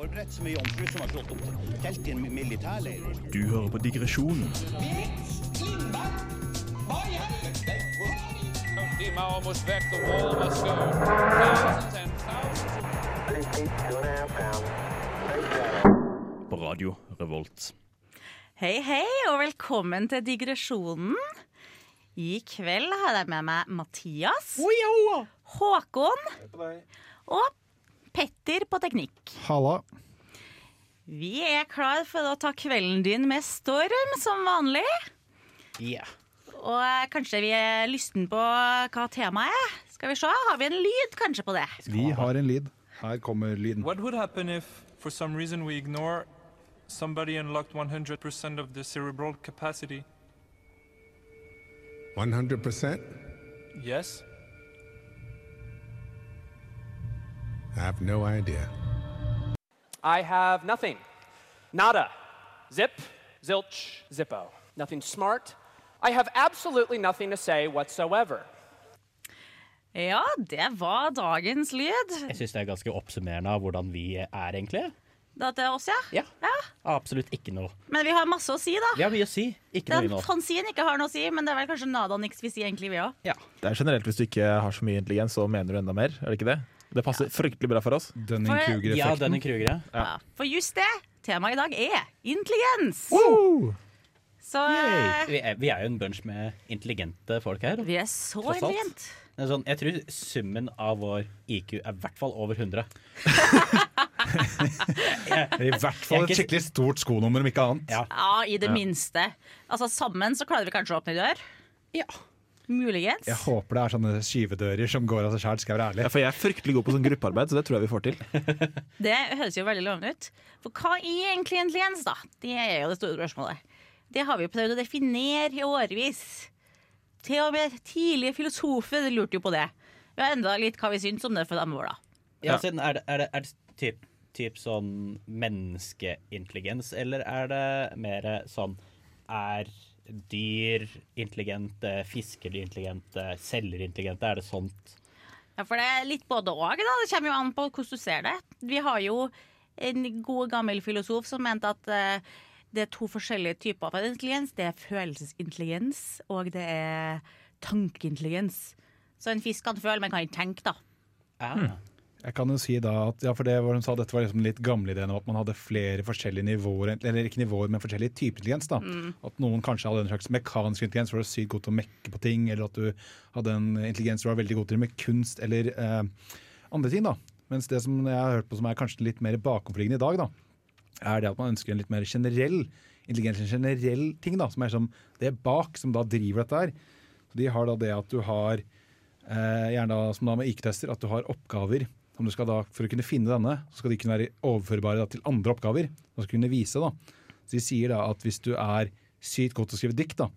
Forberedt som ei jomfru som har slått opp telt i en militærleir. Du hører på digresjonen på Radio Revolt. Hei, hei, og velkommen til digresjonen. I kveld har jeg med meg Mathias, Håkon og Petter på teknikk. Halla. Vi er klar for å ta kvelden din med storm, som vanlig. Og eh, kanskje vi er lysten på hva temaet er. Skal vi se, Har vi en lyd kanskje på det? Vi har en lyd. Her kommer lyden. What would happen if, for some reason, we ignore somebody unlocked 100% of the cerebral capacity? 100%? Yes? I have no idea. I have nothing. Nada. Zip, zilch, zippo. Nothing smart. I have absolutely nothing to say whatsoever. Ja, det var dagens lyd. Jeg syns det er ganske oppsummerende av hvordan vi er, egentlig. Det til oss, ja. Ja. ja. Absolutt ikke noe. Men vi har masse å si, da. Vi har mye å si. Ikke noe Den innhold. fanzien ikke har noe å si, men det er vel kanskje nada niks vi sier egentlig, vi òg. Ja. Det er generelt Hvis du ikke har så mye intelligens, så mener du enda mer. Er det ikke det? Det passer fryktelig bra for oss. Ja, Dunning-Kruger-effekten. denne Krugere. Ja. For just det, temaet i dag er intelligens. Så eh, Vi er, vi er jo en bunch med intelligente folk her. vi er så intelligente. Sånn, jeg tror summen av vår IQ er i hvert fall over 100. I hvert fall et skikkelig stort skonummer, om ikke annet. Ja. Ja, i det minste. Altså Sammen så klarer vi kanskje å åpne dør. Ja. Muligens. Jeg håper det er sånne skyvedører som går av seg sjæl, skal jeg være ærlig. Ja, for jeg er fryktelig god på sånn gruppearbeid, så det tror jeg vi får til. Det høres jo veldig lovende ut. For hva er egentlig intelligens, da? Det er jo det store spørsmålet. Det har vi prøvd å definere i årevis. Til og med tidlige filosofer lurte jo på det. Vi har enda litt hva vi syns om det for dem da. Ja, siden er det, er det, er det typ, typ sånn menneskeintelligens, eller er det mer sånn Er dyr intelligente, fisker intelligente, celler intelligente? Er det sånt? Ja, For det er litt både og. da. Det kommer jo an på hvordan du ser det. Vi har jo en god, gammel filosof som mente at eh, det er to forskjellige typer av intelligens. Det er følelsesintelligens, og det er tankeintelligens. Så en fisk kan føle, men kan ikke tenke, da. Ah. Jeg kan jo si da at, ja, for det var, hun sa Dette var liksom litt gamle ideen om at man hadde flere forskjellige nivåer, eller ikke nivåer, men forskjellige typer intelligens. da. At noen kanskje hadde en slags mekanisk intelligens, hvor du var sykt god til å mekke på ting, eller at du hadde en intelligens du var veldig god til med kunst eller eh, andre ting. da. Mens det som jeg har hørt på som er kanskje litt mer bakomliggende i dag, da, er det at man ønsker en litt mer generell intelligens, en generell ting da, som er som det bak, som da driver dette her. Så De har da det at du har, eh, gjerne da, som da med IQ-tester, at du har oppgaver som du skal da, For å kunne finne denne, så skal de kunne være overførbare da, til andre oppgaver. Og skal kunne vise da. Så De sier da at hvis du er sykt god til å skrive dikt, da,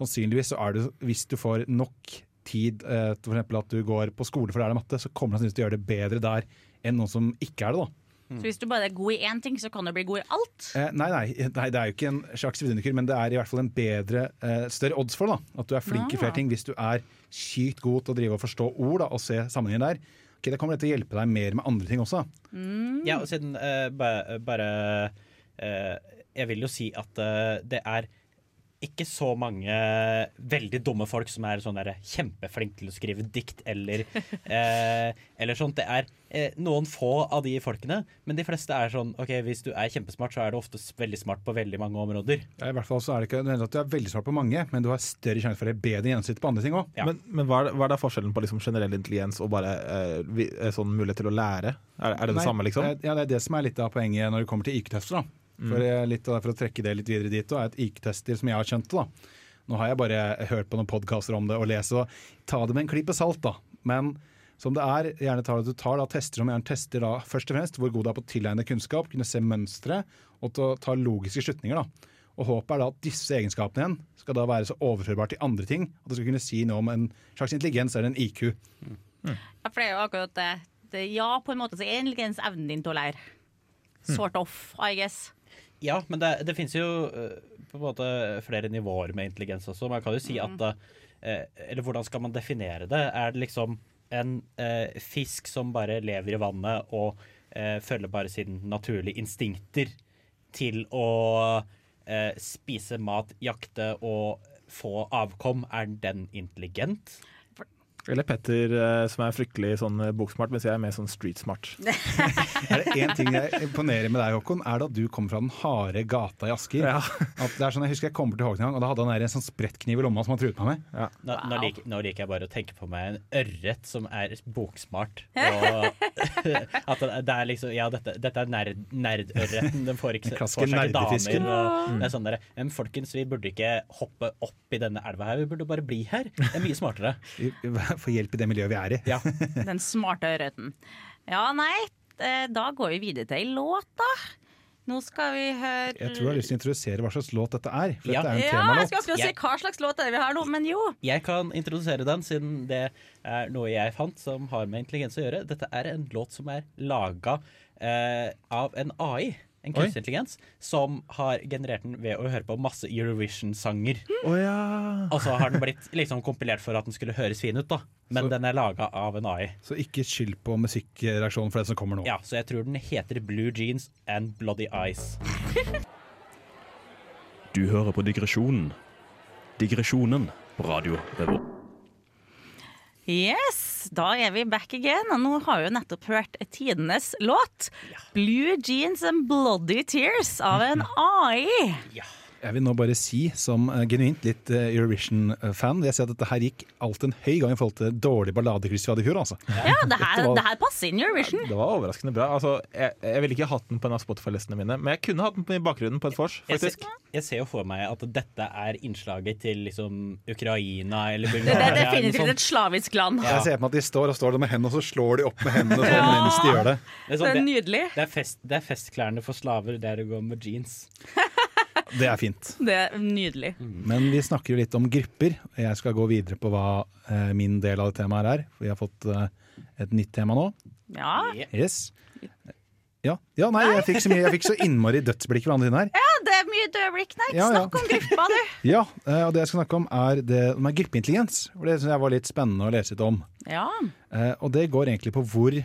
sannsynligvis så er du, hvis du får nok tid, eh, til f.eks. at du går på skole for å lære matte, så kommer du til å gjøre det bedre der enn noen som ikke er det. da. Så hvis du bare er god i én ting, så kan du bli god i alt. Eh, nei, nei, nei, det er jo ikke en slags vidunderkur, men det er i hvert fall en bedre, eh, større odds for det, da. At du er flink i Ah. flere ting hvis du er sykt god til å drive og forstå ord da, og se sammenhengen der. Ok, Det kommer til å hjelpe deg mer med andre ting også. Ja, og siden uh, bare, bare uh, Jeg vil jo si at uh, det er ikke så mange veldig dumme folk som er sånn kjempeflinke til å skrive dikt eller, eh, eller sånt. Det er eh, noen få av de folkene, men de fleste er sånn OK, hvis du er kjempesmart, så er du ofte veldig smart på veldig mange områder. Ja, I hvert fall så er det ikke nødvendig at du er veldig smart på mange, men du har større sjanse for å bedre gjennomsnitt på andre ting òg. Ja. Men, men hva, er, hva er da forskjellen på liksom generell intelligens og bare eh, vi, eh, sånn mulighet til å lære? Er, er det det samme, liksom? Ja, det er det som er litt av poenget når det kommer til IQ-tester. da. For, eh, litt av det, for å trekke det litt videre dit, er at IQ-tester som jeg har skjønt det, da. Nå har jeg bare hørt på noen podkaster om det og lest, og ta det med en klype salt, da. Men som det er, gjerne tar, du tar da tester som gjerne tester da, først og fremst hvor god du er på å tilegne kunnskap, kunne se mønstre og til å ta logiske slutninger. da. Og Håpet er da at disse egenskapene igjen skal da være så overførbare til andre ting at det skal kunne si noe om en slags intelligens eller en IQ. Ja, for det er jo akkurat det. det ja, på en måte så er intelligens evnen din til å lære. Sort off, I guess. Ja, men det, det finnes jo eh, på en måte flere nivåer med intelligens også. Man kan jo si at eh, Eller hvordan skal man definere det? Er det liksom en eh, fisk som bare lever i vannet og eh, følger bare sine naturlige instinkter til å eh, spise mat, jakte og få avkom, er den intelligent? Eller Petter eh, som er fryktelig sånn eh, boksmart, mens jeg er mer sånn streetsmart. Er det én ting jeg imponerer med deg, Håkon, er det at du kommer fra den harde gata i Asker. At det er sånn, jeg husker jeg kom til Håkon en gang, og da hadde han en sånn sprettkniv i lomma som han truet meg med. Nå, nå, liker, nå liker jeg bare å tenke på meg en ørret som er boksmart. Og at det, er liksom Ja, dette, dette er nerd, nerdørreten. Den får ikke, Den får seg ikke damer. Og Mm. det er sånn der, men folkens, vi burde ikke hoppe opp i denne elva her. Vi burde bare bli her. Det er mye smartere. Få hjelp i det miljøet vi er i. Ja. Den smarte ørreten. Ja, nei, eh, da går vi videre til ei låt, da. Nå skal vi høre Jeg tror du har lyst til å introdusere hva slags låt dette er. For Ja. dette er en Ja, jeg skal akkurat si hva slags låt er det vi har nå, men jo. Jeg kan introdusere den, siden det er noe jeg fant som har med intelligens å gjøre. Dette er en låt som er laga eh, av en AI, en kunstig intelligens, som har generert den ved å høre på masse Eurovision-sanger. Oh, ja. Og så har den blitt liksom kompilert for at den skulle høres fin ut, da. Men Så- den er laga av en AI. Så ikke skyld på musikkreaksjonen for det som kommer nå. Ja, så jeg tror den heter Blue Jeans and Bloody Eyes. Du hører på Digresjonen. Digresjonen på Radio Revolt. Yes, da er vi back again. Og nå har vi jo nettopp hørt tidenes låt. 'Blue Jeans and Bloody Tears' av en AI. Jeg vil nå bare si, som eh, genuint litt eh, Eurovision-fan, jeg ser at dette her gikk alt en høy gang i forhold til dårlig balladekryss vi hadde i fjor. altså. Ja, det her, var- det her passer inn i Eurovision. Det var overraskende bra. Altså, jeg, jeg ville ikke hatt den på en av Spotify-listene mine, men jeg kunne hatt den på i bakgrunnen på et vors, faktisk. jeg ser jo for meg at dette er innslaget til liksom Ukraina eller Det, Bulgaria. det er definitivt et slavisk land. Jeg ser på meg at de står og står der med hendene, og så slår de opp med hendene sånn Ja. mens de gjør det. Det er, sånn, Det er nydelig. Det er, fest, det er festklærne for slaver der det går med jeans. Det er fint. Det er nydelig. Men vi snakker jo litt om grupper, jeg skal gå videre på hva eh, min del av det temaet er. For vi har fått eh, et nytt tema nå. Ja. Yes. Ja, ja nei, jeg fikk så, mye, jeg fikk så innmari dødsblikk fra andre dine her. ja, det er mye dødblikk. Nei, Ja, ja. snakk om gruppa, du. Ja, eh, og det jeg skal snakke om er, det, med gruppeintelligens. For det syns jeg var litt spennende å lese litt om. Ja. Eh, og det går egentlig på hvor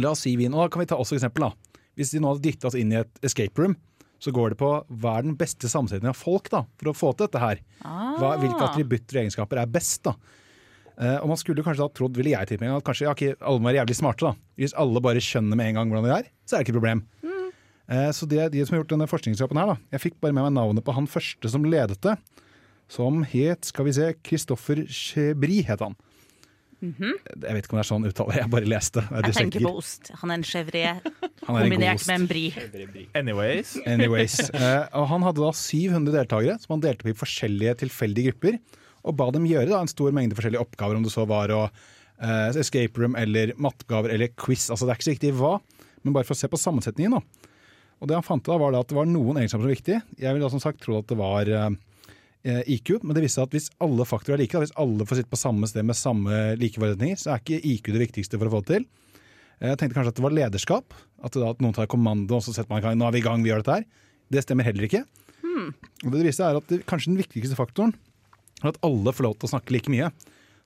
La oss si vi nå kan vi ta også eksempel. da Hvis de nå hadde dytta oss inn i et escape room, så går det på hva er den beste sammensetningen av folk da for å få til dette her. Hva, hvilke attributter og egenskaper er best? da Uh, og man skulle kanskje da trodd, ville jeg tippe at kanskje ja, ok, alle må være jævlig smarte. da Hvis alle bare skjønner med en gang hvordan de er, så er det ikke et problem. Eh, så det de som har gjort denne forskningsjobben her, da Jeg fikk bare med meg navnet på han første som ledet det. Som het, skal vi se, Christoffer Chebri het han. Jeg vet ikke om det er sånn uttale, jeg bare leste. Jeg Jeg tenker på ost. Han er en chevrier Han er en kombinert med en brie. Anyways. Anyways. Uh, og han hadde da 700 deltakere som han delte opp i forskjellige tilfeldige grupper. Og ba dem gjøre da en stor mengde forskjellige oppgaver, om det så var å uh, escape room eller matteoppgaver eller quiz. Altså Det er ikke så viktig hva, men bare for å se på sammensetningen. da. Og det han fant da var da at det var noen egenskaper som var viktige. Jeg vil da som sagt tro at det var eh, IQ, men det viste seg at hvis alle faktorer er like, hvis alle får sitte på samme sted med samme likeforutsetninger, så er ikke IQ det viktigste for å få det til. Eh, Jeg tenkte kanskje at det var lederskap. At, da, at noen tar kommando, og så setter man i gang. Nå er vi i gang, vi gjør dette her. Det stemmer heller ikke. Og det viser er at det, kanskje den viktigste faktoren er at alle får lov til å snakke like mye.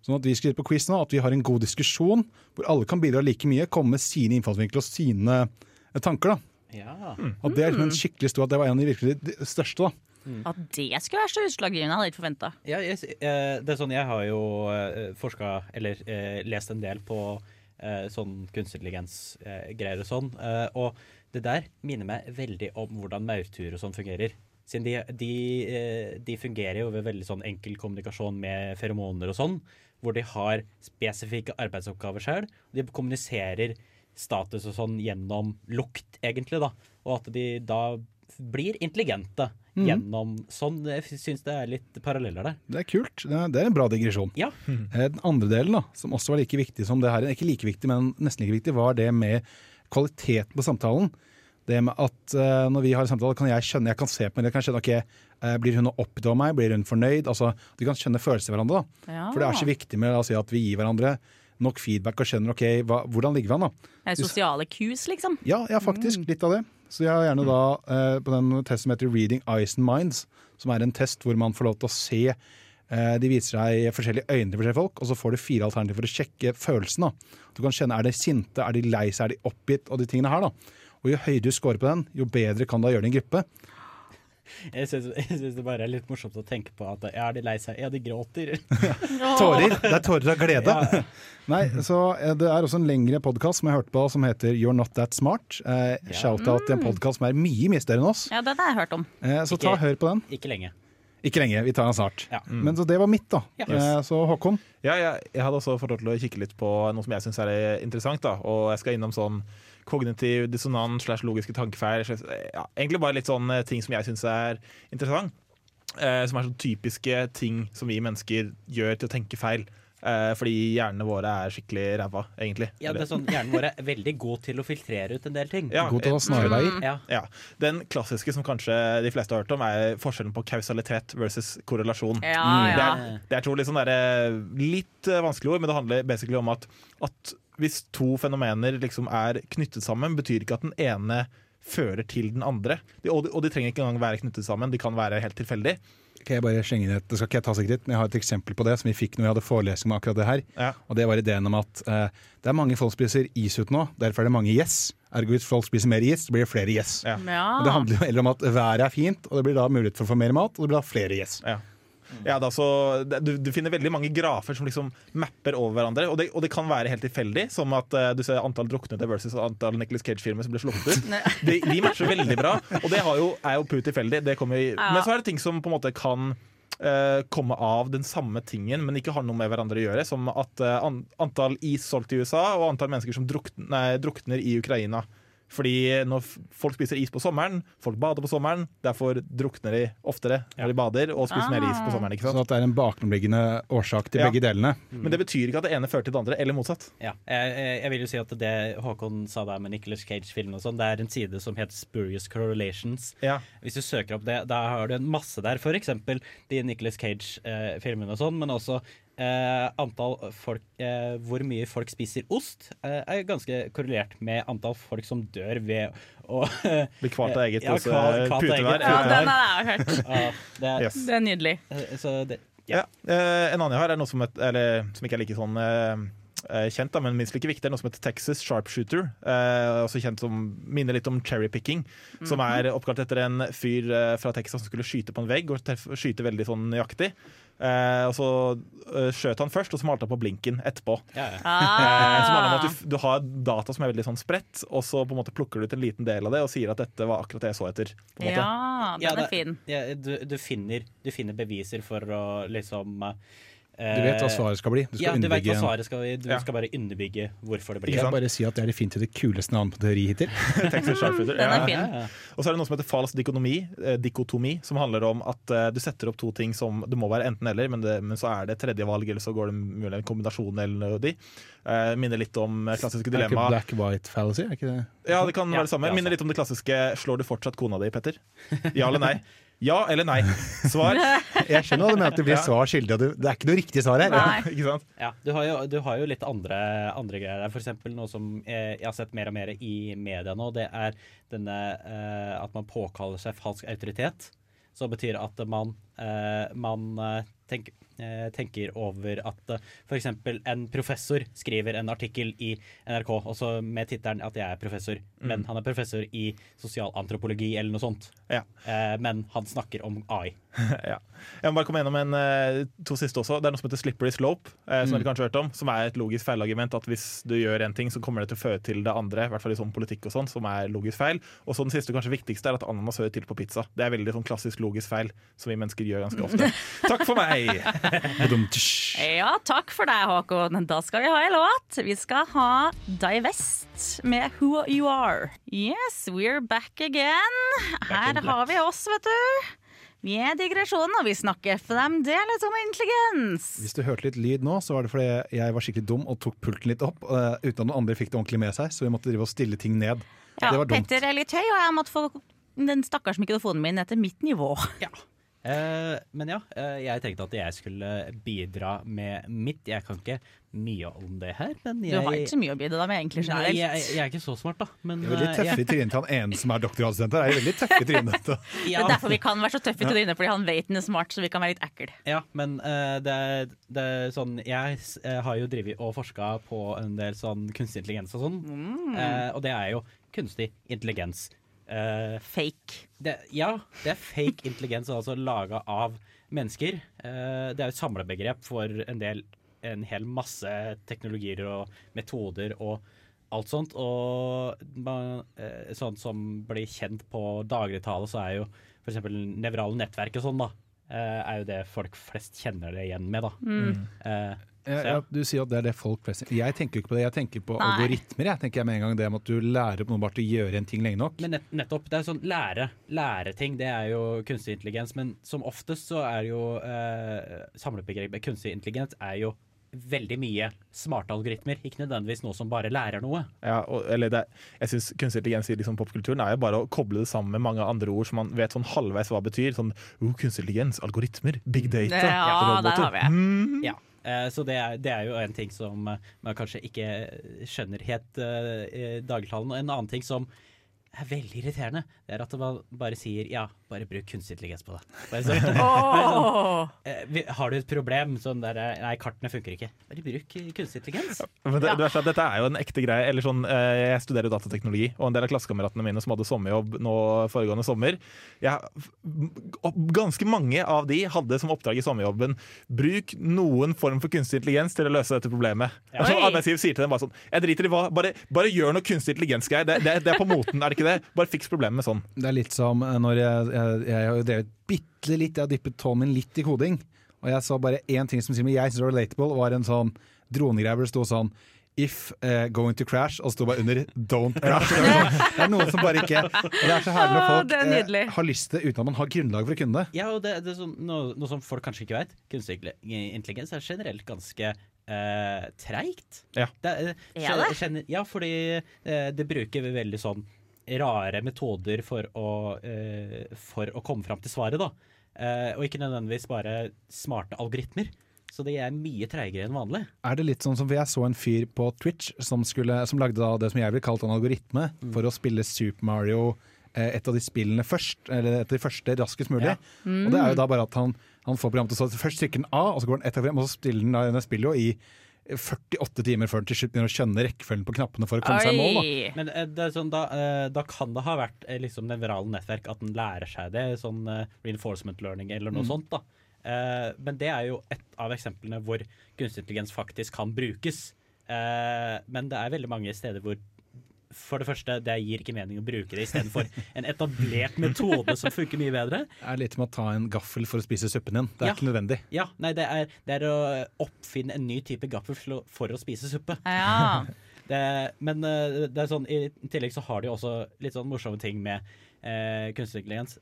Sånn at vi skal på quiz nå, at vi har en god diskusjon hvor alle kan bidra like mye, komme med sine innfallsvinkler og sine eh, tanker. da. Ja. At det er liksom en skikkelig stor, at det var en av de virkelig de største. da. At det skulle være så utslaggivende, hadde jeg ikke forventa. Ja, jeg, eh, det er sånn, jeg har jo uh, forska, eller eh, lest en del på eh, sånn kunstig intelligens-greier og sånn. eh, og det der minner meg veldig om hvordan maurtuer og sånn fungerer. Siden de, de, eh, de fungerer jo ved veldig sånn enkel kommunikasjon med feromoner og sånn, hvor de har spesifikke arbeidsoppgaver sjøl. De kommuniserer status og sånn gjennom lukt, egentlig, da. Og at de da blir intelligente Mhm. gjennom sånn. Jeg syns det er litt paralleller der. Det er kult. Det er, det er en bra digresjon. Ja. Mm. Den andre delen, da, som også var like viktig som det her, ikke like viktig, men nesten like viktig, var det med kvaliteten på samtalen. Det med at uh, når vi har en samtale, kan jeg skjønne, jeg kan se på henne, jeg kan skjønne, ok, uh, blir hun opptatt av meg, blir hun fornøyd? Altså, Du kan skjønne følelser i hverandre. da. Ja. For det er så viktig med å si, at vi gir hverandre nok feedback og skjønner ok, hva, hvordan ligger vi an. da. Det er Sosiale kus, liksom. Ja, ja, faktisk. Litt av det. Så jeg har gjerne da eh, på den testen som heter Reading Eyes and Minds, som er en test hvor man får lov til å se Eh, De viser deg forskjellige øyne til forskjellige folk, og så får du fire alternativer for å sjekke følelsen. da. Du kan kjenne er de sinte, er de lei seg, er de oppgitt, og de tingene her. da. Og Jo høyere du scorer på den, jo bedre kan du gjøre det i en gruppe. Jeg syns det bare er litt morsomt å tenke på at ja, de lei seg, ja, de gråter. Tårer. Det er tårer av glede. Ja. Nei, så eh, Det er også en lengre podkast som jeg hørte på som heter You're Not That Smart. Eh, Shout-out til en podkast som er mye mye større enn oss. Ja, den har jeg hørt om. Eh, så ta hør på den. Ikke lenge. Ikke lenge, vi tar den snart. Ja. Men så det var mitt, da. Yes. Eh, så Håkon. Ja, jeg, jeg hadde også fått lov til å kikke litt på noe som jeg syns er interessant. da, Og jeg skal innom sånn kognitiv dissonans slash logiske tankefeil. Slags, ja, egentlig bare litt sånn eh, ting som jeg syns er interessant. Eh, som er sånn typiske ting som vi mennesker gjør til å tenke feil. Eh, fordi hjernene våre er skikkelig ræva, egentlig. Ja, det er sånn, Hjernen vår er veldig god til å filtrere ut en del ting. Ja, God til å ha snarveier. Ja. Ja. Den klassiske som kanskje de fleste har hørt om, er forskjellen på kausalitet versus korrelasjon. Ja, Det ja. er, det er to litt, sånn der, litt eh, vanskelige ord, men det handler basically om at, at hvis to fenomener liksom er knyttet sammen, betyr ikke at den ene fører til den andre. De, og, de, og de trenger ikke engang være knyttet sammen, de kan være helt tilfeldig. Kan jeg bare slenge inn et, Det skal ikke jeg ta seg kritt, men jeg har et eksempel på det som vi fikk når vi hadde forelesning om akkurat det her. Ja. Og det var ideen om at eh, det er mange folk spiser is ute nå, derfor er det mange yes. Ergo hvis folk spiser mer is, så blir det flere yes. Ja. Ja. det handler jo heller om at været er fint, og det blir da mulighet for å få mer mat, og det blir da flere yes. Ja. Ja, så, du, du finner veldig mange grafer som liksom mapper over hverandre. Og det, og det kan være helt tilfeldig, som at uh, du ser antall druknede versus antall Nicholas Cage-filmer som blir sluppet ut. De, de matcher veldig bra, og det har jo, er jo pur tilfeldig. Ja. Men så er det ting som på en måte kan Uh, komme av den samme tingen, men ikke har noe med hverandre å gjøre. Som at uh, an, antall is solgt i USA, og antall mennesker som drukner, nei, drukner i Ukraina. Fordi når folk spiser is på sommeren, folk bader på sommeren, derfor drukner de oftere når de bader og spiser mer is på sommeren. ikke Sånn sant? at det er en bakenliggende årsak til Ja. begge delene. Men det betyr ikke at det ene fører til det andre, eller motsatt. Ja, jeg, jeg- jeg vil jo si at det Håkon sa der med Nicholas Cage-filmen og sånn, det er en side som heter Spurious Correlations. Ja. Hvis du søker opp det, da har du en masse der. Eksempel de Nicholas Cage-filmene og sånn, men også eh, antall folk eh, Hvor mye folk spiser ost, eh, er ganske korrelert med antall folk som dør ved å Bli kvalt av eget Ja, eh, kvalt putevær. ja, den har jeg hørt. Ja, det, er- Yes. Det er nydelig. eh, så det, Ja. Eh, en annen jeg har, er noe som, et, eller, som ikke er like sånn eh, eh, kjent, da, men minst like viktig, er noe som heter Texas Sharpshooter. Eh, også kjent som minner litt om cherry picking. Som er oppkalt etter en fyr eh, fra Texas som skulle skyte på en vegg, og skyte veldig sånn nøyaktig. Eh, og så eh, skjøt han først, og så malte han på blinken etterpå. ja, ja. Ah. som handler om at du, du har data som er veldig sånn spredt, og så på en måte plukker du ut en liten del av det og sier at dette var akkurat det jeg så etter. På en måte. Ja, den er fin. Ja, du, du, finner, du finner beviser for å liksom eh, Du vet hva svaret skal bli. Du skal ja, du vet hva svaret skal bli. Du Ja. skal bare underbygge hvorfor det blir Ikke sant? bare si at det er definitivt det kuleste navnet på teori hittil. Ja. Ja. Og så er det noe som heter falsk dikonomi, eh, dikotomi, som handler om at eh, du setter opp to ting som Det må være enten-eller, men, men så er det tredje valg, eller så går det mulig en kombinasjon eller noe de. Eh, minner litt om klassiske klassiske Er det ikke black white fallacy? Er ikke det? Ja, det kan Ja, være det samme. Minner litt om det klassiske 'slår du fortsatt kona di', Petter? Ja eller nei? Ja eller nei? Svar. Jeg skjønner hva du mener, at du blir Ja. svar skyldig. og Det det er ikke noe riktig svar her. Sant? Ja, du har jo, du har jo litt andre, andre greier der. Eksempel noe som eh, jeg har sett mer og mer i media nå, det er denne eh, at man påkaller seg falsk autoritet. Som betyr at man, eh, man eh, tenk, eh, tenker over at eh, eksempel en professor skriver en artikkel i NRK, også med tittelen at jeg er professor, men han er professor i sosialantropologi eller noe sånt. Ja. Eh, men han snakker om AI. ja. Jeg må bare komme gjennom en, to siste også. Det er noe som heter slippery slope, som dere kanskje har hørt om. Som er et logisk feilargument. At hvis du gjør en ting, så kommer det til å føre til det andre. I hvert fall i sånn politikk og sånn, som er logisk feil. Og så den siste, kanskje viktigste, er at ananas hører til på pizza. Det er veldig sånn klassisk logisk feil, som vi mennesker gjør ganske ofte. Takk for meg! Badum-tsh. Ja, takk for deg, Håkon. Da skal vi ha en låt. Vi skal ha Divest med Who You Are. Yes, we're back again. Her har vi oss, vet du. Vi er digresjonen, og vi snakker fremdeles om intelligens. Hvis du hørte litt lyd nå, så var det fordi jeg var skikkelig dum og tok pulten litt opp, Uh, uten at noen andre fikk det ordentlig med seg, så vi måtte drive og stille ting ned. Ja, det var dumt. Petter er litt høy, og jeg måtte få den stakkars mikrofonen min ned til mitt nivå. Ja. Eh, men ja, eh, jeg tenkte at jeg skulle bidra med mitt. Jeg kan ikke mye om det her, men Du har ikke så mye å bidra med, egentlig, Nei, jeg, jeg er ikke så smart, da. Men Det er veldig eh, tøffe i jeg, trynet til han ene som er doktorgradsstudent her. Er veldig tøffe i trynet. Det er derfor vi kan være så tøffe i trynet, fordi han vet den er smart, så vi kan være litt ekle. Ja, men uh, det, er, det er sånn Jeg har jo drevet og forska på en del sånn kunstig intelligens og sånn. Eh, og det er jo kunstig intelligens. Eh, Fake. det, ja, det er fake intelligens, altså laga av mennesker. Uh, det er jo et samlebegrep for en del en hel masse teknologier og metoder og alt sånt. Og man, eh, sånn som blir kjent på dagligtale, så er jo f.eks. nevrale nettverk og sånn, da. Er jo det folk flest kjenner det igjen med, da. Eh, Ja, du sier at det er det folk flest Jeg tenker ikke på det, jeg tenker på Nei. algoritmer. Jeg tenker jeg med en gang det med at du lærer opp noen bare til å gjøre en ting lenge nok. Men nett, nettopp, det er sånn lære, læreting, det er jo kunstig intelligens. Men som oftest så er jo eh, samlebegrepet kunstig intelligens er jo veldig mye smarte algoritmer. Ikke nødvendigvis noe som bare lærer noe. Ja, og, eller det, jeg synes Kunstig intelligens i liksom popkulturen er jo bare å koble det sammen med mange andre ord som man vet sånn halvveis hva betyr. Sånn oh, kunstig intelligens, algoritmer, big data, Ja, roboter. der har vi det. Mm. Ja. Eh, Så det er, det er jo en ting som eh, man kanskje ikke skjønner helt uh, i dagligtalen. En annen ting som er veldig irriterende, det er at man bare sier ja, bare bruk kunstig intelligens på det. Bare så, oh! sånn, har du et problem? Sånn der, eh, nei, kartene funker ikke. Bare bruk eh, kunstig intelligens. Men det, ja. er at dette er jo en ekte greie. Eller sånn, jeg studerer datateknologi, og en del av klassekameratene mine som hadde sommerjobb nå foregående sommer jeg, og Ganske mange av de hadde som oppdrag i sommerjobben bruk noen form for kunstig intelligens til å løse dette problemet. Ja. sånn, Arbeidsgiver sier til dem bare sånn Jeg driter i hva, bare, bare gjør noe kunstig intelligens-greier. Det, det, det er på moten, er det ikke det? Bare fiks problemet med sånn. Det er litt som eh, når jeg, jeg, jeg har drevet bitte litt, jeg har dyppet tåen min litt i koding. Og jeg så bare én ting som sier meg jeg synes var relatable, var en sånn dronegreie hvor det sto sånn If uh, going to crash, og sto bare under 'don't crash'. Det er, sånn, det er noe som bare ikke Det er så herlig når folk det er har lyst til uten at man har grunnlag for å kunne det. Ja, og det, det er sånn, noe, noe som folk kanskje ikke vet. Kunstig intelligens er generelt ganske eh, treigt. Ja. Det er, Er det? gener- ja, fordi eh, det bruker veldig sånn rare metoder for å, eh, for å komme fram til svaret, da. Eh, og ikke nødvendigvis bare smarte algoritmer. Så det er mye treigere enn vanlig. Er det litt sånn som for Jeg så en fyr på Twitch som, skulle, som lagde da det som jeg ville kalt en algoritme for å spille Super Mario, eh, et av de spillene først, eller et av de første raskest mulig. Ja. Og det er jo da bare at han, han får programmet til å først trykker den A, og så går den ett frem, og så spiller den da den spiller jo i 48 timer før den til slutt begynner å skjønne rekkefølgen på knappene for å komme seg i mål. Da. Men eh, det er sånn, da, eh, da kan det ha vært eh, liksom nevrale nettverk at den lærer seg det. Sånn eh, reinforcement learning eller noe sånt. da. Eh, men det er jo et av eksemplene hvor kunstig intelligens faktisk kan brukes. Eh, men det er veldig mange steder hvor for det første, det gir ikke mening å bruke det istedenfor en etablert metode som funker mye bedre. Det er litt som å ta en gaffel for å spise suppen din. Det er Ja. ikke nødvendig. Ja, nei, det er, det er å oppfinne en ny type gaffel for å- spise suppe. Ja. Det, men eh, det er sånn, i tillegg så har de også litt sånn morsomme ting med eh, kunstig intelligens.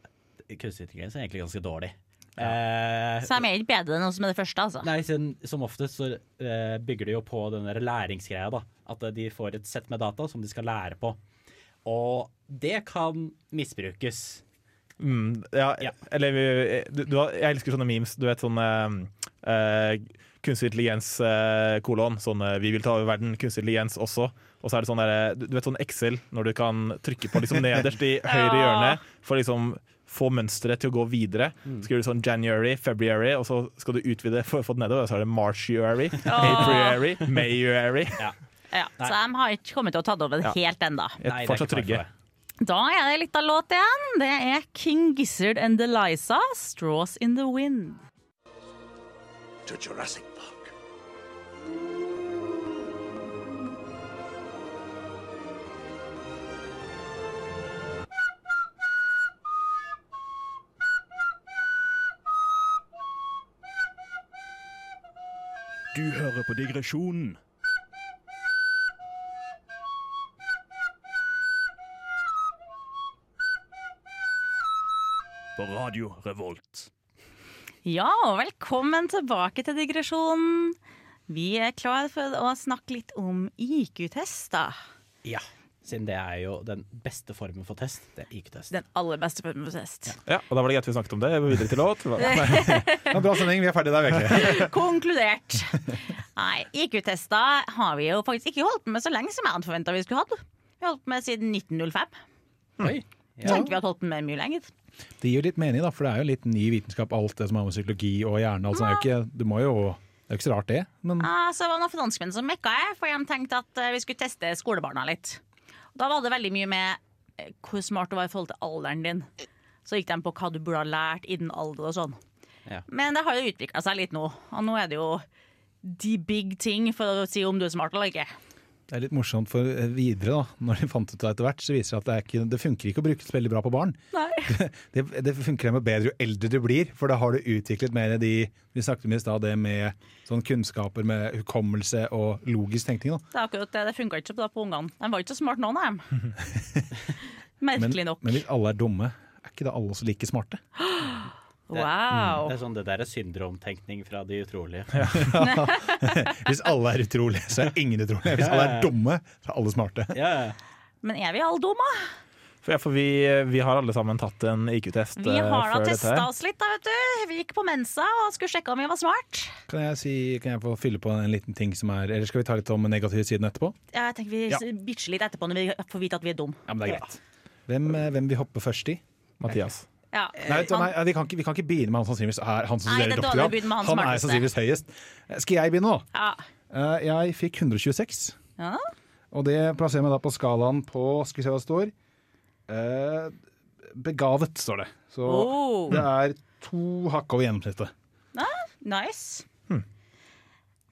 Kunstig intelligens er egentlig ganske dårlig. Eh, Så er det ikke bedre enn med det første, altså. nei, siden, som oftest så eh, bygger de jo på den der læringsgreia. da. At eh, de får et sett med data som de skal lære på. Og det kan misbrukes. Mm, ja, Ja. eller du, du, Jeg elsker sånne memes. Du vet sånn eh, Kunstig intelligens eh, kolon. Sånn 'Vi vil ta over verden', kunstig intelligens også. Og så er det sånn der, du, du vet sånn Excel, når du kan trykke på liksom nederst i høyre Ja. hjørne for liksom få mønsteret til å gå videre. Så skriver du sånn January, February, og så skal du utvide for å få det nedover. Og så er det Marchuary, Apriary, Mayuary. Ja. Ja, så de har ikke kommet til å ta det over Ja. helt ennå. Fortsatt trygge. Da er det litt av låt igjen. Det er King Gizzard and Eliza, 'Straws in the Wind'. To Jurassic Du hører på digresjonen. På Radio Revolt. Ja, og velkommen tilbake til digresjonen. Vi er klar for å snakke litt om IQ-tester. Ja. Siden det er jo den beste formen for test. Det er IQ-test. Den aller beste formen for test. Ja, og da var det greit vi snakket om det. Videre til låt. Ja, bra sending, vi er ferdige der, virkelig. Konkludert. Nei, IQ-tester har vi jo faktisk ikke holdt med så lenge som jeg hadde forventa vi skulle hatt. Vi har holdt med siden 1905. Oi. Ja. Tenkte vi hadde holdt med mye lenger. Det gir jo litt mening, da, for det er jo litt ny vitenskap, alt det som har med psykologi og hjerne. Altså, det er jo ikke, du må jo, det er jo ikke så rart, det. Men Ah, så det var noen franskmenn som mekka jeg, for de tenkte at eh, vi skulle teste skolebarna litt. Da var det veldig mye med eh, hvor smart du var i forhold til alderen din. Så gikk de på hva du burde ha lært innen alder og sånn. Ja. Men det har jo utvikla seg litt nå, og nå er det jo de big ting for å si om du er smart eller ikke. Det er litt morsomt for eh, videre, da. Når de fant ut det etter hvert, så viser det at det, er ikke, det funker ikke å bruke det veldig bra på barn. Nei. Det, det funker med bedre jo eldre du blir, for da har du utviklet mer de Vi snakket om i stad det med sånn kunnskaper med hukommelse og logisk tenkning. Da. Det er akkurat det, det funka ikke så på ungene. De var ikke så smarte, nå, nei. Men, Merkelig nok. men hvis alle er dumme, er ikke da alle også like smarte? Det, Wow. det er sånn det der er syndromtenkning fra de utrolige. Hvis alle er utrolige, så er ingen utrolige. Hvis alle er dumme, så er alle smarte. Ja, ja. Men er vi alle dumme? For, ja, for vi, vi har alle sammen tatt en IQ-test Vi eh, har da testa oss litt, da, vet du. Vi gikk på Mensa og skulle sjekke om vi var smart. Kan jeg, si, kan jeg få fylle på en liten ting som er Eller skal vi ta litt om negative siden etterpå? Ja, Jeg tenker Vi Ja. bitcher litt etterpå når vi får vite at vi er dumme. Ja, men det er greit. Hvem, eh, hvem vi hopper først i? Mathias. Ja. Nei, du, nei vi, kan ikke, vi kan ikke begynne med han sannsynligvis er han som studerer er doktorgrad. han Han er sannsynligvis høyest. Eh, Skal jeg begynne nå? Ja. Eh, Jeg fikk 126. Ja. Og det plasserer meg da på skalaen på Skal vi se hva det står. Eh, begavet, står det. Så Oh. det er to hakk over gjennomsnittet. Nice.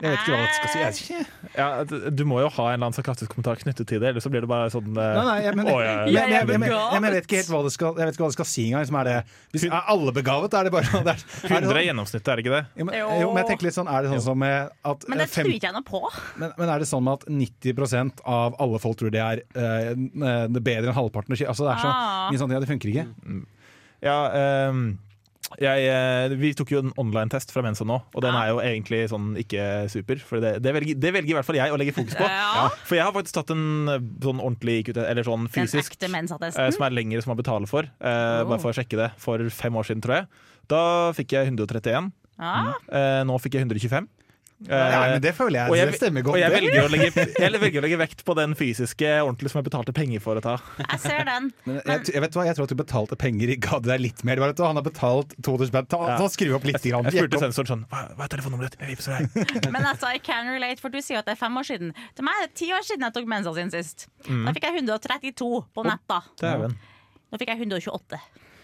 Jeg vet ikke hva jeg skal si. Jeg. Ja, du, må jo ha en eller annen sarkastisk kommentar knyttet til det, eller så blir det bare sånn Nei, nei, jeg, men, å, ja, ja. vet ikke helt hva det skal, jeg vet ikke hva det skal si engang. Er det. Hvis er alle begavet, er det bare sånn det er, er 100 er sånn- gjennomsnittet, er det ikke det? jo, men, jo, men jeg tenker litt sånn, er det sånn som med at Men det eh, tror ikke jeg noe på. Men, men er det sånn at 90% av alle folk tror det er uh, bedre enn halvparten? Altså, det er så Ah. mye sånn, ja, det funker ikke. Ja, ehm, jeg, eh, vi tok jo en online-test fra Mensa nå, og den er jo egentlig sånn ikke super. For det, det, velger, det velger i hvert fall jeg å legge fokus på. Ja. For jeg har faktisk tatt en eh, sånn ordentlig IQ, eller sånn fysisk, eh, som er lengre, som man betaler for. Oh. Bare for å sjekke det. For fem år siden, tror jeg. Da fikk jeg 131. Ja. Eh, nå fikk jeg 125. Eh, Ja, men det føler jeg, og jeg, det stemmer godt. og jeg velger, å legge, jeg velger å legge vekt på den fysiske ordentlig som jeg betalte penger for å ta. Jeg ser den. Men jeg, jeg, vet hva, jeg tror at du betalte penger i ga deg litt mer. Du, han har betalt 2000 spenn. Ta, Ja. ta, skru opp litt. Grann. Jeg spurte sensoren sånn Hva, hva er telefonnummeret ditt? Jeg vippser deg. Men altså, I can relate, for du sier jo at det er fem år siden. Til meg er det ti år siden jeg tok Mensa sin sist. Mm. Da fikk jeg 132 på nett. da. Nå fikk jeg 128.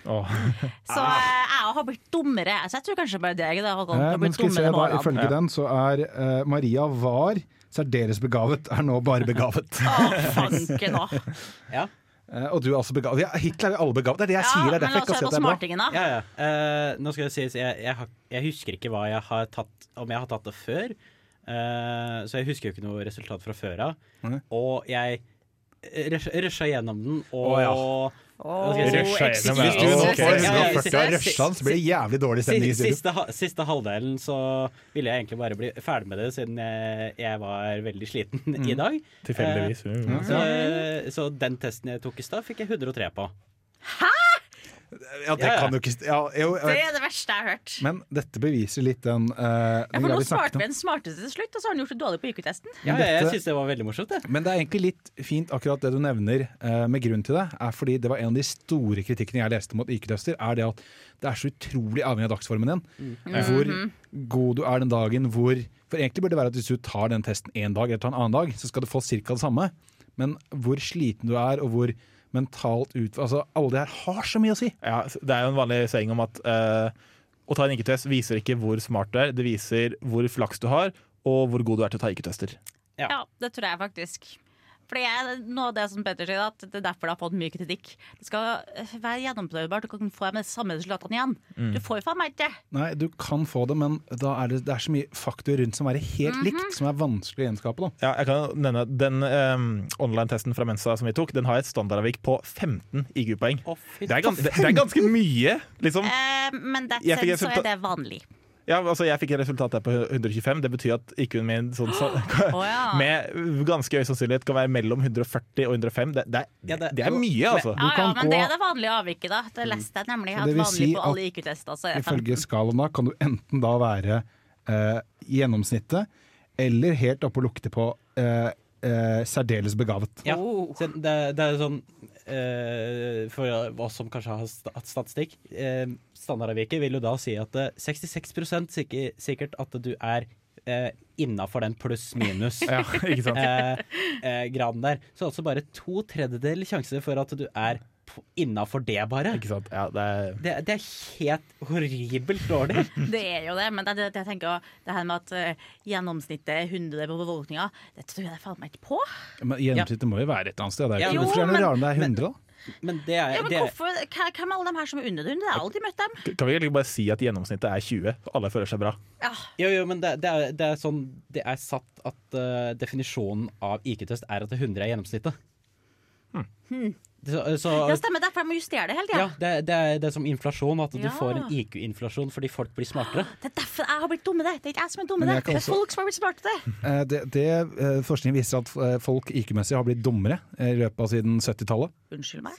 Åh. Så eh, jeg har blitt dummere. Så jeg tror kanskje bare deg da, Håkon. Eh, har blitt skal vi se, da, ifølge den så er uh, Maria var særdeles begavet, er nå bare begavet. Å, fanken òg. Ja. Uh, og du er også begavet. Ja, Hittil er vi alle begavet. Det er det jeg Ja, sier. Det er men la derfor jeg er bra. smartingen, da. Ja, ja. Uh, nå skal det sies, jeg, jeg, jeg husker ikke hva jeg har tatt, om jeg har tatt det før. Uh, så jeg husker jo ikke noe resultat fra før av. Mm. Og jeg rusha gjennom den, og oh, ja. Rusha gjennom, Hvis du nå får Ja, ja, 140 av siste- så blir det jævlig dårlig stemning i Siste, studio. siste, siste halvdelen så ville jeg egentlig bare bli ferdig med det, siden jeg, jeg var veldig sliten Mm. i dag. Tilfeldigvis. Eh, så, så den testen jeg tok i stad, fikk jeg 103 på. Ja, det Ja, ja. kan jo ikke ja, jo, jeg Det er det verste jeg har hørt. Men dette beviser litt den, eh, Ja, for nå svarte vi en smarteste til slutt, og så har han gjort det dårlig på IQ-testen. Ja, Men jeg synes syns det var veldig morsomt, det. Men det er egentlig litt fint akkurat det du nevner uh, med grunn til det, er fordi det var en av de store kritikkene jeg leste mot IQ-tester, er det at det er så utrolig avhengig av dagsformen din. Mm. Hvor Mhm. god du er den dagen hvor For egentlig burde det være at hvis du tar den testen én dag eller tar en annen dag, så skal du få ca. det samme. Men hvor sliten du er, og hvor mentalt ut... Altså, alle det her har så mye å si. Ja, det er jo en vanlig saying om at uh, å ta en IQ-test viser ikke hvor smart du er, det viser hvor flaks du har, og hvor god du er til å ta IQ-tester. Ja. Ja, det tror jeg faktisk. Fordi jeg, noe av det som Petter sier, at det er derfor det har fått mye kritikk. Det skal eh, være gjennomprøvbart. Du kan få de samme resultatene igjen. Mm. Du får jo faen meg ikke. Nei, du kan få det, men da er det, det er så mye faktorer rundt som er helt Mhm. likt, som er vanskelig å gjenskape. Da. Ja, jeg kan nevne Den um, online-testen fra Mensa som vi tok, den har et standardavvik på 15 IQ-poeng. Oh, Det, er det, det er ganske mye, liksom. Uh, men that's Jeg så er det vanlig. Ja, altså Jeg fikk et resultat der på 125. Det betyr at IQ-en min sånn, så, ja. med ganske høy sannsynlighet kan være mellom 140 og 105. Det, det, er, det- det er mye, altså. Ja, ja, men det er det vanlige avviket, da. Det leste jeg nemlig. At det vil vanlig si på at alle IQ-tester så er det 15. Ifølge skalaen da kan du enten da være eh, gjennomsnittet, eller helt oppe og lukte på eh, eh, særdeles begavet. Ja, Oh. det, det er sånn eh, For oss som kanskje har hatt statistikk, eh, standardavviket vil jo da si at eh, 66 sikker, sikkert at du er eh, innafor den pluss-minus Ja, eh, eh, graden der. Så altså bare to tredjedeler sjanse for at du er innafor det, bare. Ikke sant? Ja, det er, Det, det er helt horribelt dårlig. Det er jo det, men det, det, jeg tenker også, det her med at uh, gjennomsnittet er 100 på befolkninga, det tror jeg faen meg ikke på. Men Gjennomsnittet må jo være et annet sted. Det er Ja, jo, hvorfor er det noe rart rarere om det er 100, da? Men det er, Ja, men det er hvorfor, hva- Hvem er alle de her som er under 100? Jeg har aldri møtt dem. kan vi egentlig bare si at gjennomsnittet er 20? Alle føler seg bra. Ja, Jo, jo, men det, det, er, det er sånn Det er satt at uh, definisjonen av IQ-test er at det 100 er gjennomsnittet. Så, så, det stemmer, derfor jeg må justere det hele tida. ja, det, det, er, det er som inflasjon, at du får en IQ-inflasjon fordi folk blir smartere. Det er derfor jeg har blitt dumme, det. Det er ikke jeg som er dumme, det. Det er også- folk som har blitt smartere. det. Eh, det, det eh, Forskning viser at eh, folk IQ-messig har blitt dummere eh, i løpet av siden 70-tallet. Unnskyld meg.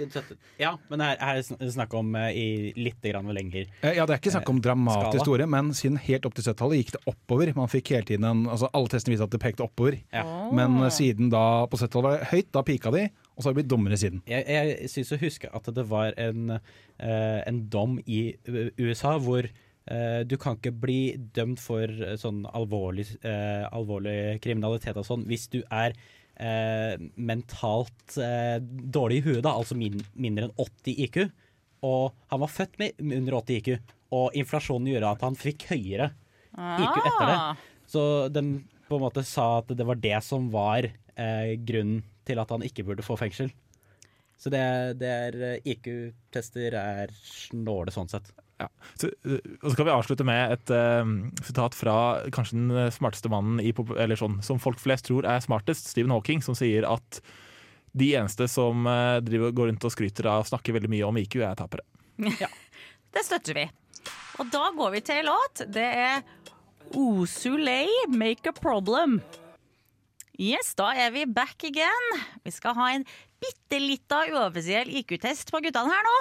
Ja, men her, her er det snakk om eh, i litt grann lenger. Eh, Ja, Det er ikke snakk om dramatisk skala. store, men siden helt opp til 70-tallet gikk det oppover. Man fikk hele tiden en, altså Alle testene viste at det pekte oppover. Ja. Men eh, siden da på 70-tallet var det høyt, da pika de, og så har vi blitt dommere siden. Jeg, jeg syns å huske at det var en, eh, en dom i USA hvor eh, du kan ikke bli dømt for eh, sånn alvorlig, eh, alvorlig kriminalitet og sånn hvis du er eh, mentalt eh, dårlig i huet, da, altså min, mindre enn 80 IQ. Og han var født med under 80 IQ, og inflasjonen gjorde at han fikk høyere IQ etter det. Ah. Så den på en måte sa at det var det som var eh, grunnen til at han ikke burde få fengsel. Så det, det er eh, IQ-tester er snåle sånn sett. Ja. Så, uh, og så kan vi avslutte med et uh, sitat fra kanskje den smarteste mannen i, eller sånn, som folk flest tror er smartest, Stephen Hawking, som sier at de eneste som uh, driver, går rundt og skryter av og snakker veldig mye om IQ, er tapere. Det støtter vi. Og da går vi til låt. Det er Osulei, 'Make a Problem'. Yes, da er vi back again. Vi skal ha en bitte lita uoffisiell IQ-test på guttene her nå.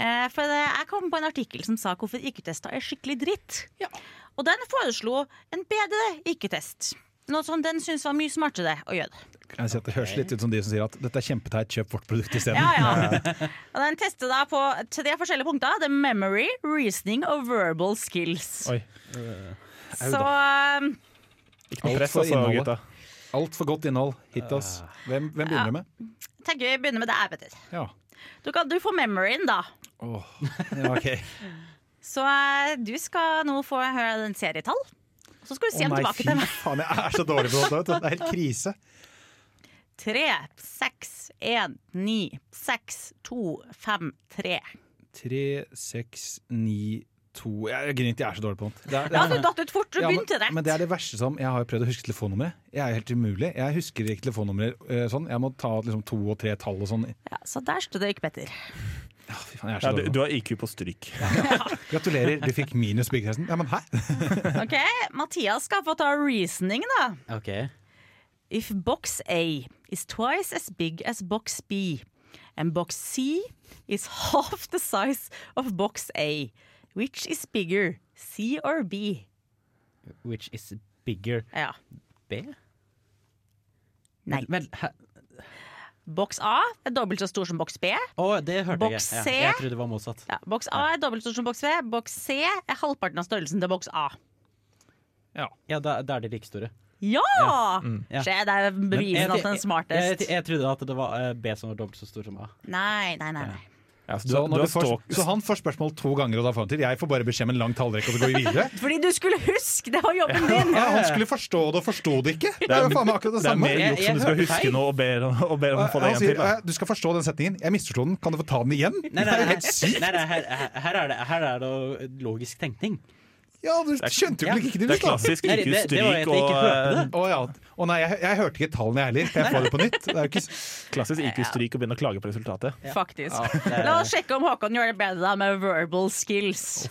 Eh, for det, jeg kom på en artikkel som sa hvorfor IQ-tester er skikkelig dritt. Og den foreslo en bedre IQ-test. Noe som den syntes var mye smartere å gjøre. Kan jeg si at Det høres litt ut som de som sier at dette er kjempeteit, kjøp vårt produkt isteden. Ja, ja. Og den tester da på tre forskjellige punkter. Det er memory, reasoning og verbal skills. Oi. Så um, Ikke noe press, altså, gutta. Altfor godt innhold. Hit oss. Hvem, hvem begynner du med? Jeg tenker vi begynner med deg, Petter. Ja. Du, kan, du får memoryen, da. Åh, ja, ok. Så eh, du skal nå få høre en serietall. Så skal du si Å dem nei, tilbake fy til meg. faen, jeg er så dårlig på dette. vet du. Det er helt krise. Tre, seks, én, ni, seks, to, fem, tre. Tre, seks, ni, to Jeg griner ikke, jeg er så dårlig på det. det, er, Ja, du datt ut fort. Du Ja, men, begynte rett. men det er det verste som Jeg har jo prøvd å huske telefonnummeret. Jeg er helt umulig. Jeg husker ikke telefonnummer eh, sånn. Jeg må ta liksom, to og tre tall og sånn. Ja, så der stod det ikke, Petter. Ja, fy faen, jeg er Ja, du, du har IQ på stryk. Ja. Gratulerer, du fikk minus byggetesten. Ja, men hæ? OK, Mathias skal få ta reasoning, da. Ok. If box A is twice as big as box B, and box C is half the size of box A, which is bigger, C or B? Which is bigger Ja. B? Nei. Men? Boks A er dobbelt så stor som boks B. Å, det hørte Boks jeg. C. Ja, jeg trodde det var motsatt. Ja, boks A er dobbelt så stor som boks B. Boks C er halvparten av størrelsen til boks A. Ja, da, da er de like store. Ja! Ja. Se, det er bevisen at den er Jeg, smartest. jeg, jeg trodde at det var eh, B som var dobbelt så stor som A. Nei, nei, nei. nei. Ja, så Så, du du får, så han får spørsmål to ganger, og da får han til. Jeg får bare beskjed om en lang tallrekke, og så går vi videre. Fordi du skulle huske! Det var jobben din! Ja, han skulle forstå det og forsto det ikke. Det er jo faen meg akkurat det det er samme. mer juks jeg du skal huske noe og ber, og ber om å få det igjen til. Da. eh, du skal forstå den setningen. Jeg misforsto den. Kan du få ta den igjen? Nei, nei, det er jo nei, helt sykt. nei, nei her, her, her, er det, her er det logisk tenkning. Ja, du skjønte jo ikke det, Det er klassisk IQ-stryk jeg og. Å ja. Å nei, jeg, jeg hørte ikke tallene jeg heller. Kan jeg få det på nytt? Det er ikke klassisk IQ-stryk og begynne å klage på resultatet. Faktisk. det er- La oss sjekke om Håkon gjør det bedre med verbal skills.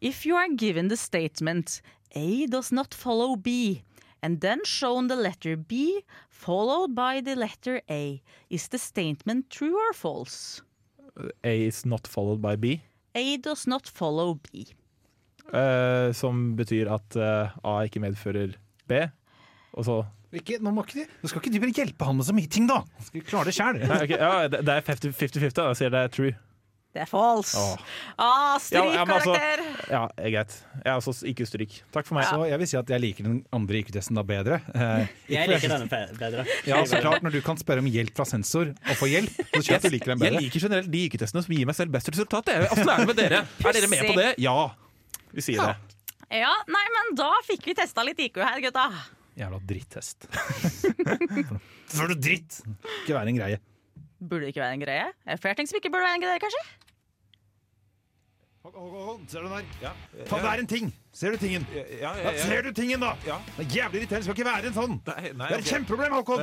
If you are given the statement A does not follow B, and then shown the letter B followed by the letter A, is the statement true or false? A is not followed by B. A does not follow B. eh, som betyr at uh, A ikke medfører B. Og så Ikke, nå, må ikke, de- nå skal ikke de bare hjelpe han med så mye ting, da! Skal klare det sjæl? Nei, ok, ja, det, det er 50-50, da. Jeg sier det er true. Det er false. Åh. Ah, Strykkarakter! ja, altså-! Ja, greit. Jeg er også ikke stryk. Takk for meg. Så jeg vil si at jeg liker den andre IQ-testen da bedre. Eh, Jeg liker den denne bedre. Ja, så klart, Når du kan spørre om hjelp fra sensor og få hjelp, så tror jeg at du liker den Jeg liker generelt de IQ-testene som gir meg selv best resultat. Åssen er det med dere? Er dere med på det? Ja. Vi sier det. Ja, nei, men da fikk vi testa litt IQ her, gutta. Jævla drittest. For noe dritt! Ikke være en greie. Burde ikke være en greie? Er det flere ting som ikke burde være en greie, kanskje? Ser du den der? Ja. Faen, det er en ting! Ser du tingen? Ja, Ja, ser du tingen, da? Det er jævlig irriterende. Det skal ikke være en sånn! Nei, nei, Det er et okay. kjempeproblem, Håkon!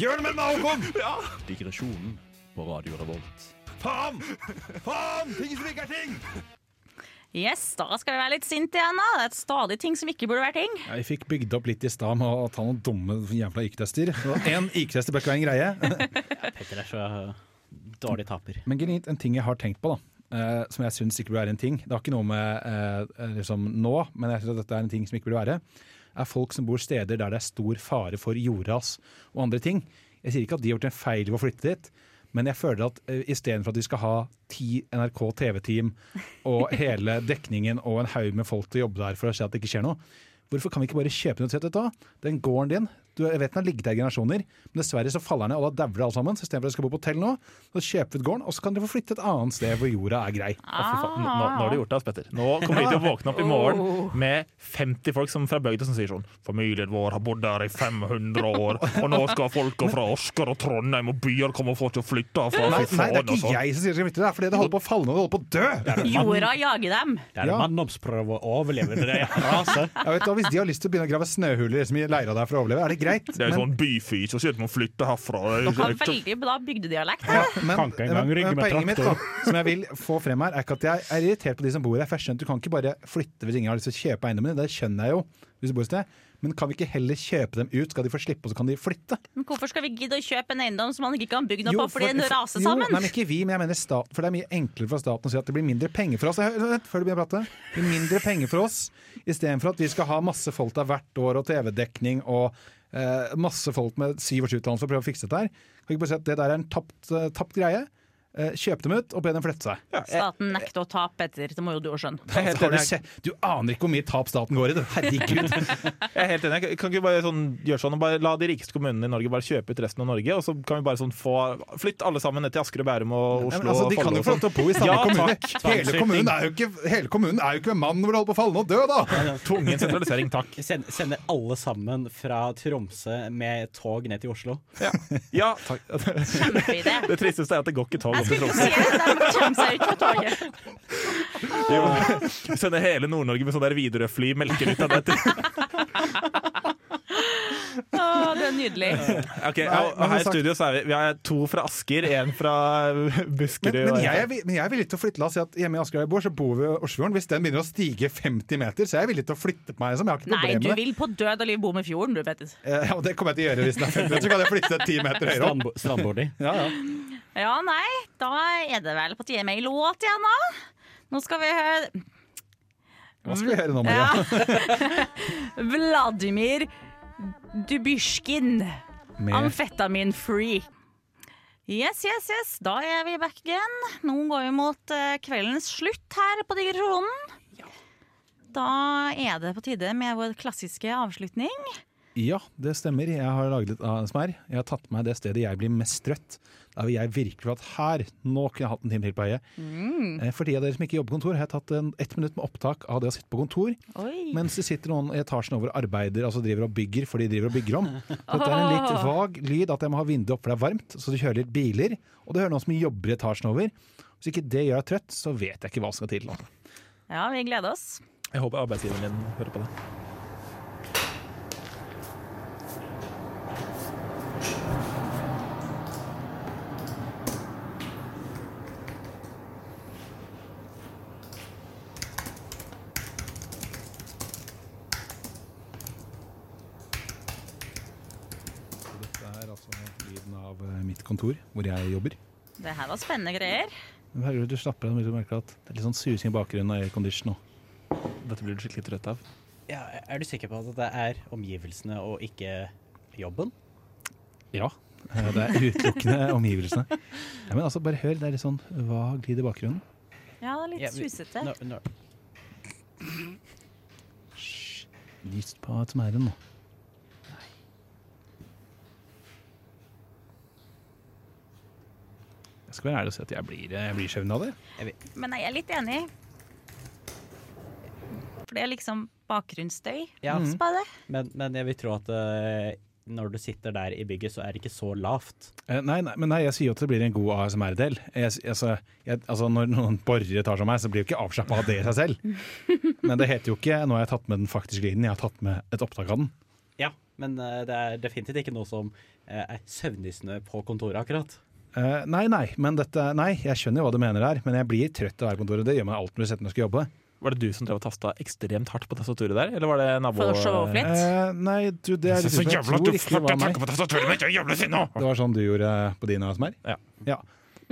Gjør det med den, Håkon! Digresjonen på Radio Revolt. Faen! Faen! Ting som ikke er ting! Yes, da skal vi være litt sinte igjen, da. Det er stadig ting som ikke burde være ting. Ja, vi fikk bygd opp litt i stad med å ta noen dumme jævla IQ-tester. Én IQ-tester bør ikke være en greie. Petter er så dårlig taper. Men genuint, en ting jeg har tenkt på, da. Uh, som jeg syns ikke burde være en ting. Det har ikke noe med uh, liksom nå, men jeg synes at dette er en ting som ikke burde være. Er folk som bor steder der det er stor fare for jordras og andre ting. Jeg sier ikke at de har gjort en feil ved å flytte dit, men jeg føler at uh, istedenfor at vi skal ha ti NRK TV-team og hele dekningen og en haug med folk til å jobbe der for å se at det ikke skjer noe, hvorfor kan vi ikke bare kjøpe noe til dette den gården din du, Jeg vet den har ligget der i generasjoner, men dessverre så faller den ned, og da dauer alle sammen. Så istedenfor at de skal bo på hotell nå, så kjøper vi ut gården, og så kan dere få flytte et annet sted hvor jorda er grei. Ah. Nå, nå nå har du gjort det, Petter. Nå kommer vi til å våkne opp i morgen med 50 folk som fra bygda som sier sånn Familien vår har bodd der i 500 år, og nå skal folka fra Asker og Trondheim og byer komme og få til å flytte herfra. Nei, nei, det er altså. ikke jeg som sier det skal flytte, det er fordi det holder på å falle ned, det holder på å dø! Jorda jager dem. Det er en manndomsprøve å overleve det raset. Hvis de har lyst til å begynne å grave snøhuler som i leira der for å overleve, er det greit. Det er jo sånn byfys, som sier at man flytter herfra. Det Har veldig bra bygdedialekt. Ja, men, Kan ikke engang men- rygge med poenget mitt da, som jeg vil få frem her, er ikke at jeg er irritert på de som bor her. For jeg skjønner at Du kan ikke bare flytte hvis ingen har lyst til å kjøpe eiendommen. Det skjønner jeg jo. hvis du bor et sted. Men kan vi ikke heller kjøpe dem ut? Skal de få slippe, og så kan de flytte? Men hvorfor skal vi gidde å kjøpe en eiendom som man ikke kan bygge noe Jo, på fordi den raser jo, sammen? Nei, men ikke vi, men jeg mener staten. For det er mye enklere for staten å si at det blir mindre penger for oss. Vent, før du begynner å prate. Det blir mindre penger for oss istedenfor at vi skal ha masse folk der hvert år og TV-dekning og masse folk med syv års for å å fikse dette her. Kan ikke bare si at det der er en tapt, eh, tapt greie? Eh, kjøp dem ut og be dem flette seg. Staten nekter å tape, Petter, det må jo du òg skjønne. Jeg er helt Har du, se, du aner ikke hvor mye tap staten går i, du. Herregud. Jeg er helt enig. Kan ikke vi bare sånn, gjøre sånn og bare La de rikeste kommunene i Norge bare kjøpe ut resten av Norge, og så kan vi bare sånn få Flytt alle sammen ned til Asker og Bærum og Ja, Oslo men altså, de kan jo få lov til å bo i sånn. samme Ja, kommune. Hele kommunen, er jo ikke, hele kommunen er jo ikke mannen hvor du holder på å falle ned og dø, da! Tvungen sentralisering, takk. Send, sender alle sammen fra Tromsø med tog ned til Oslo. Ja, takk. Det tristeste er at det går ikke tog Jeg til skulle Tromsø. si det, de kommer seg ut på toget. Jo. Sende hele Nord-Norge med sånn der Widerøe-fly, melker ut av det. til- Å, det er nydelig. Ok, og, og her i studio så er vi, vi er to fra Asker, én fra Buskerud. men, men, jeg er, vi- men jeg er villig til å flytte. La oss si at hjemme i Asker der jeg bor, så bor vi ved Oslofjorden. Hvis den begynner å stige 50 meter, så er jeg villig til å flytte på meg. Som jeg har ikke Nei, problem du med det. vil på død og liv bo med fjorden, du, Petter. Eh, Ja, det kommer jeg til å gjøre hvis den er 50 meter. Så kan jeg flytte 10 meter høyere opp. Strandbo strandbordi. Ja, ja. Ja, nei, da er det vel på tide med ei låt igjen, da. Nå skal vi høre Hva skal vi høre nå, Maria? Ja. Vladimir Dubysjkin. Med Amfetamin free. Yes, yes, yes. Da er vi back again. Nå går vi mot eh, kveldens slutt her på digresjonen. Da er det på tide med vår klassiske avslutning. Ja, det stemmer. Jeg har laget litt ASMR. Jeg har tatt med meg det stedet jeg blir mest trøtt. Da vil jeg virkelig at her, nå kunne jeg hatt en time til på øyet. Mm. For de av dere som ikke jobber på kontor, har jeg tatt en, ett minutt med opptak av det å sitte på kontor. Oi. Mens det sitter noen i etasjen over og arbeider, altså driver og bygger, for de driver og bygger om. Så dette er en litt vag lyd at jeg må ha vinduet opp for det er varmt, så du kjører litt biler. Og du hører noen som jobber i etasjen over. Hvis ikke det gjør deg trøtt, så vet jeg ikke hva som skal til. Ja, vi gleder oss. Jeg håper arbeidsgiveren din hører på det. Kontor hvor jeg jobber. Det her var spennende greier. Herregud, du slapper av du merker at det er litt sånn susing i bakgrunnen av aircondition. og- Dette blir du skikkelig trøtt av. Ja, er du sikker på at det er omgivelsene og ikke jobben? Ja. eh, Det er utelukkende omgivelsene. Ja, men altså, bare hør, det er litt sånn vag lyd i bakgrunnen. Ja, det er litt Ja, vi- susete. No, no. Lyst på et smerre nå. Skal være ærlig og si at jeg blir, jeg blir skjevn av det. Men jeg er litt enig. For det er liksom bakgrunnsstøy. Ja. Så. Men, men jeg vil tro at uh, når du sitter der i bygget, så er det ikke så lavt. Eh, Nei, nei, men nei, jeg sier jo at det blir en god ASMR-del. Altså, altså, når noen borrere tar seg av meg, så blir jo ikke avslappa av det i seg selv. Men det heter jo ikke 'nå har jeg tatt med den faktiske lyden', jeg har tatt med et opptak av den. Ja, men uh, det er definitivt ikke noe som uh, er søvndyssende på kontoret, akkurat. Eh, nei, nei, men dette, nei, jeg skjønner jo hva du mener der, men jeg blir trøtt av å være på kontoret. Det gjør meg alt når jeg skal jobbe. Var det du som drev og tasta ekstremt hardt på tastaturet der, eller var det nabo... For å show off litt. Uh, nei, du, det er liksom, Så jeg jævla tror ikke det var meg. på tastaturet mitt, jeg er jævla sinna! Det var sånn du gjorde på din ASMR? Ja.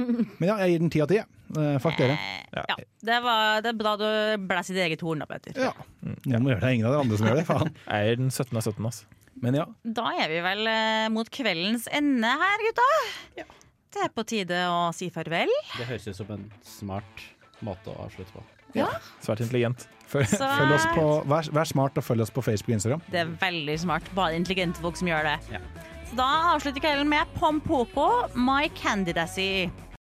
Men ja, jeg gir den ti av ti. Eh, Fuck dere. Ja, det, var, det er bra du blæs i ditt eget horn, da, Petter. Ja. Noen må gjøre det, ingen av dere andre som gjør det. Faen. Jeg gir den 17 av 17, altså. Men ja. Da er vi vel mot kveldens ende her, gutta. Det er på tide å si farvel. Det høres ut som en smart måte å avslutte på. Svært intelligent. Følg, Så- følg oss på, vær, vær smart og følg oss på Facebook og Instagram. Det er veldig smart. Bare intelligente folk som gjør det. Ja. Så da avslutter kvelden med Pompopo, My Candidacy.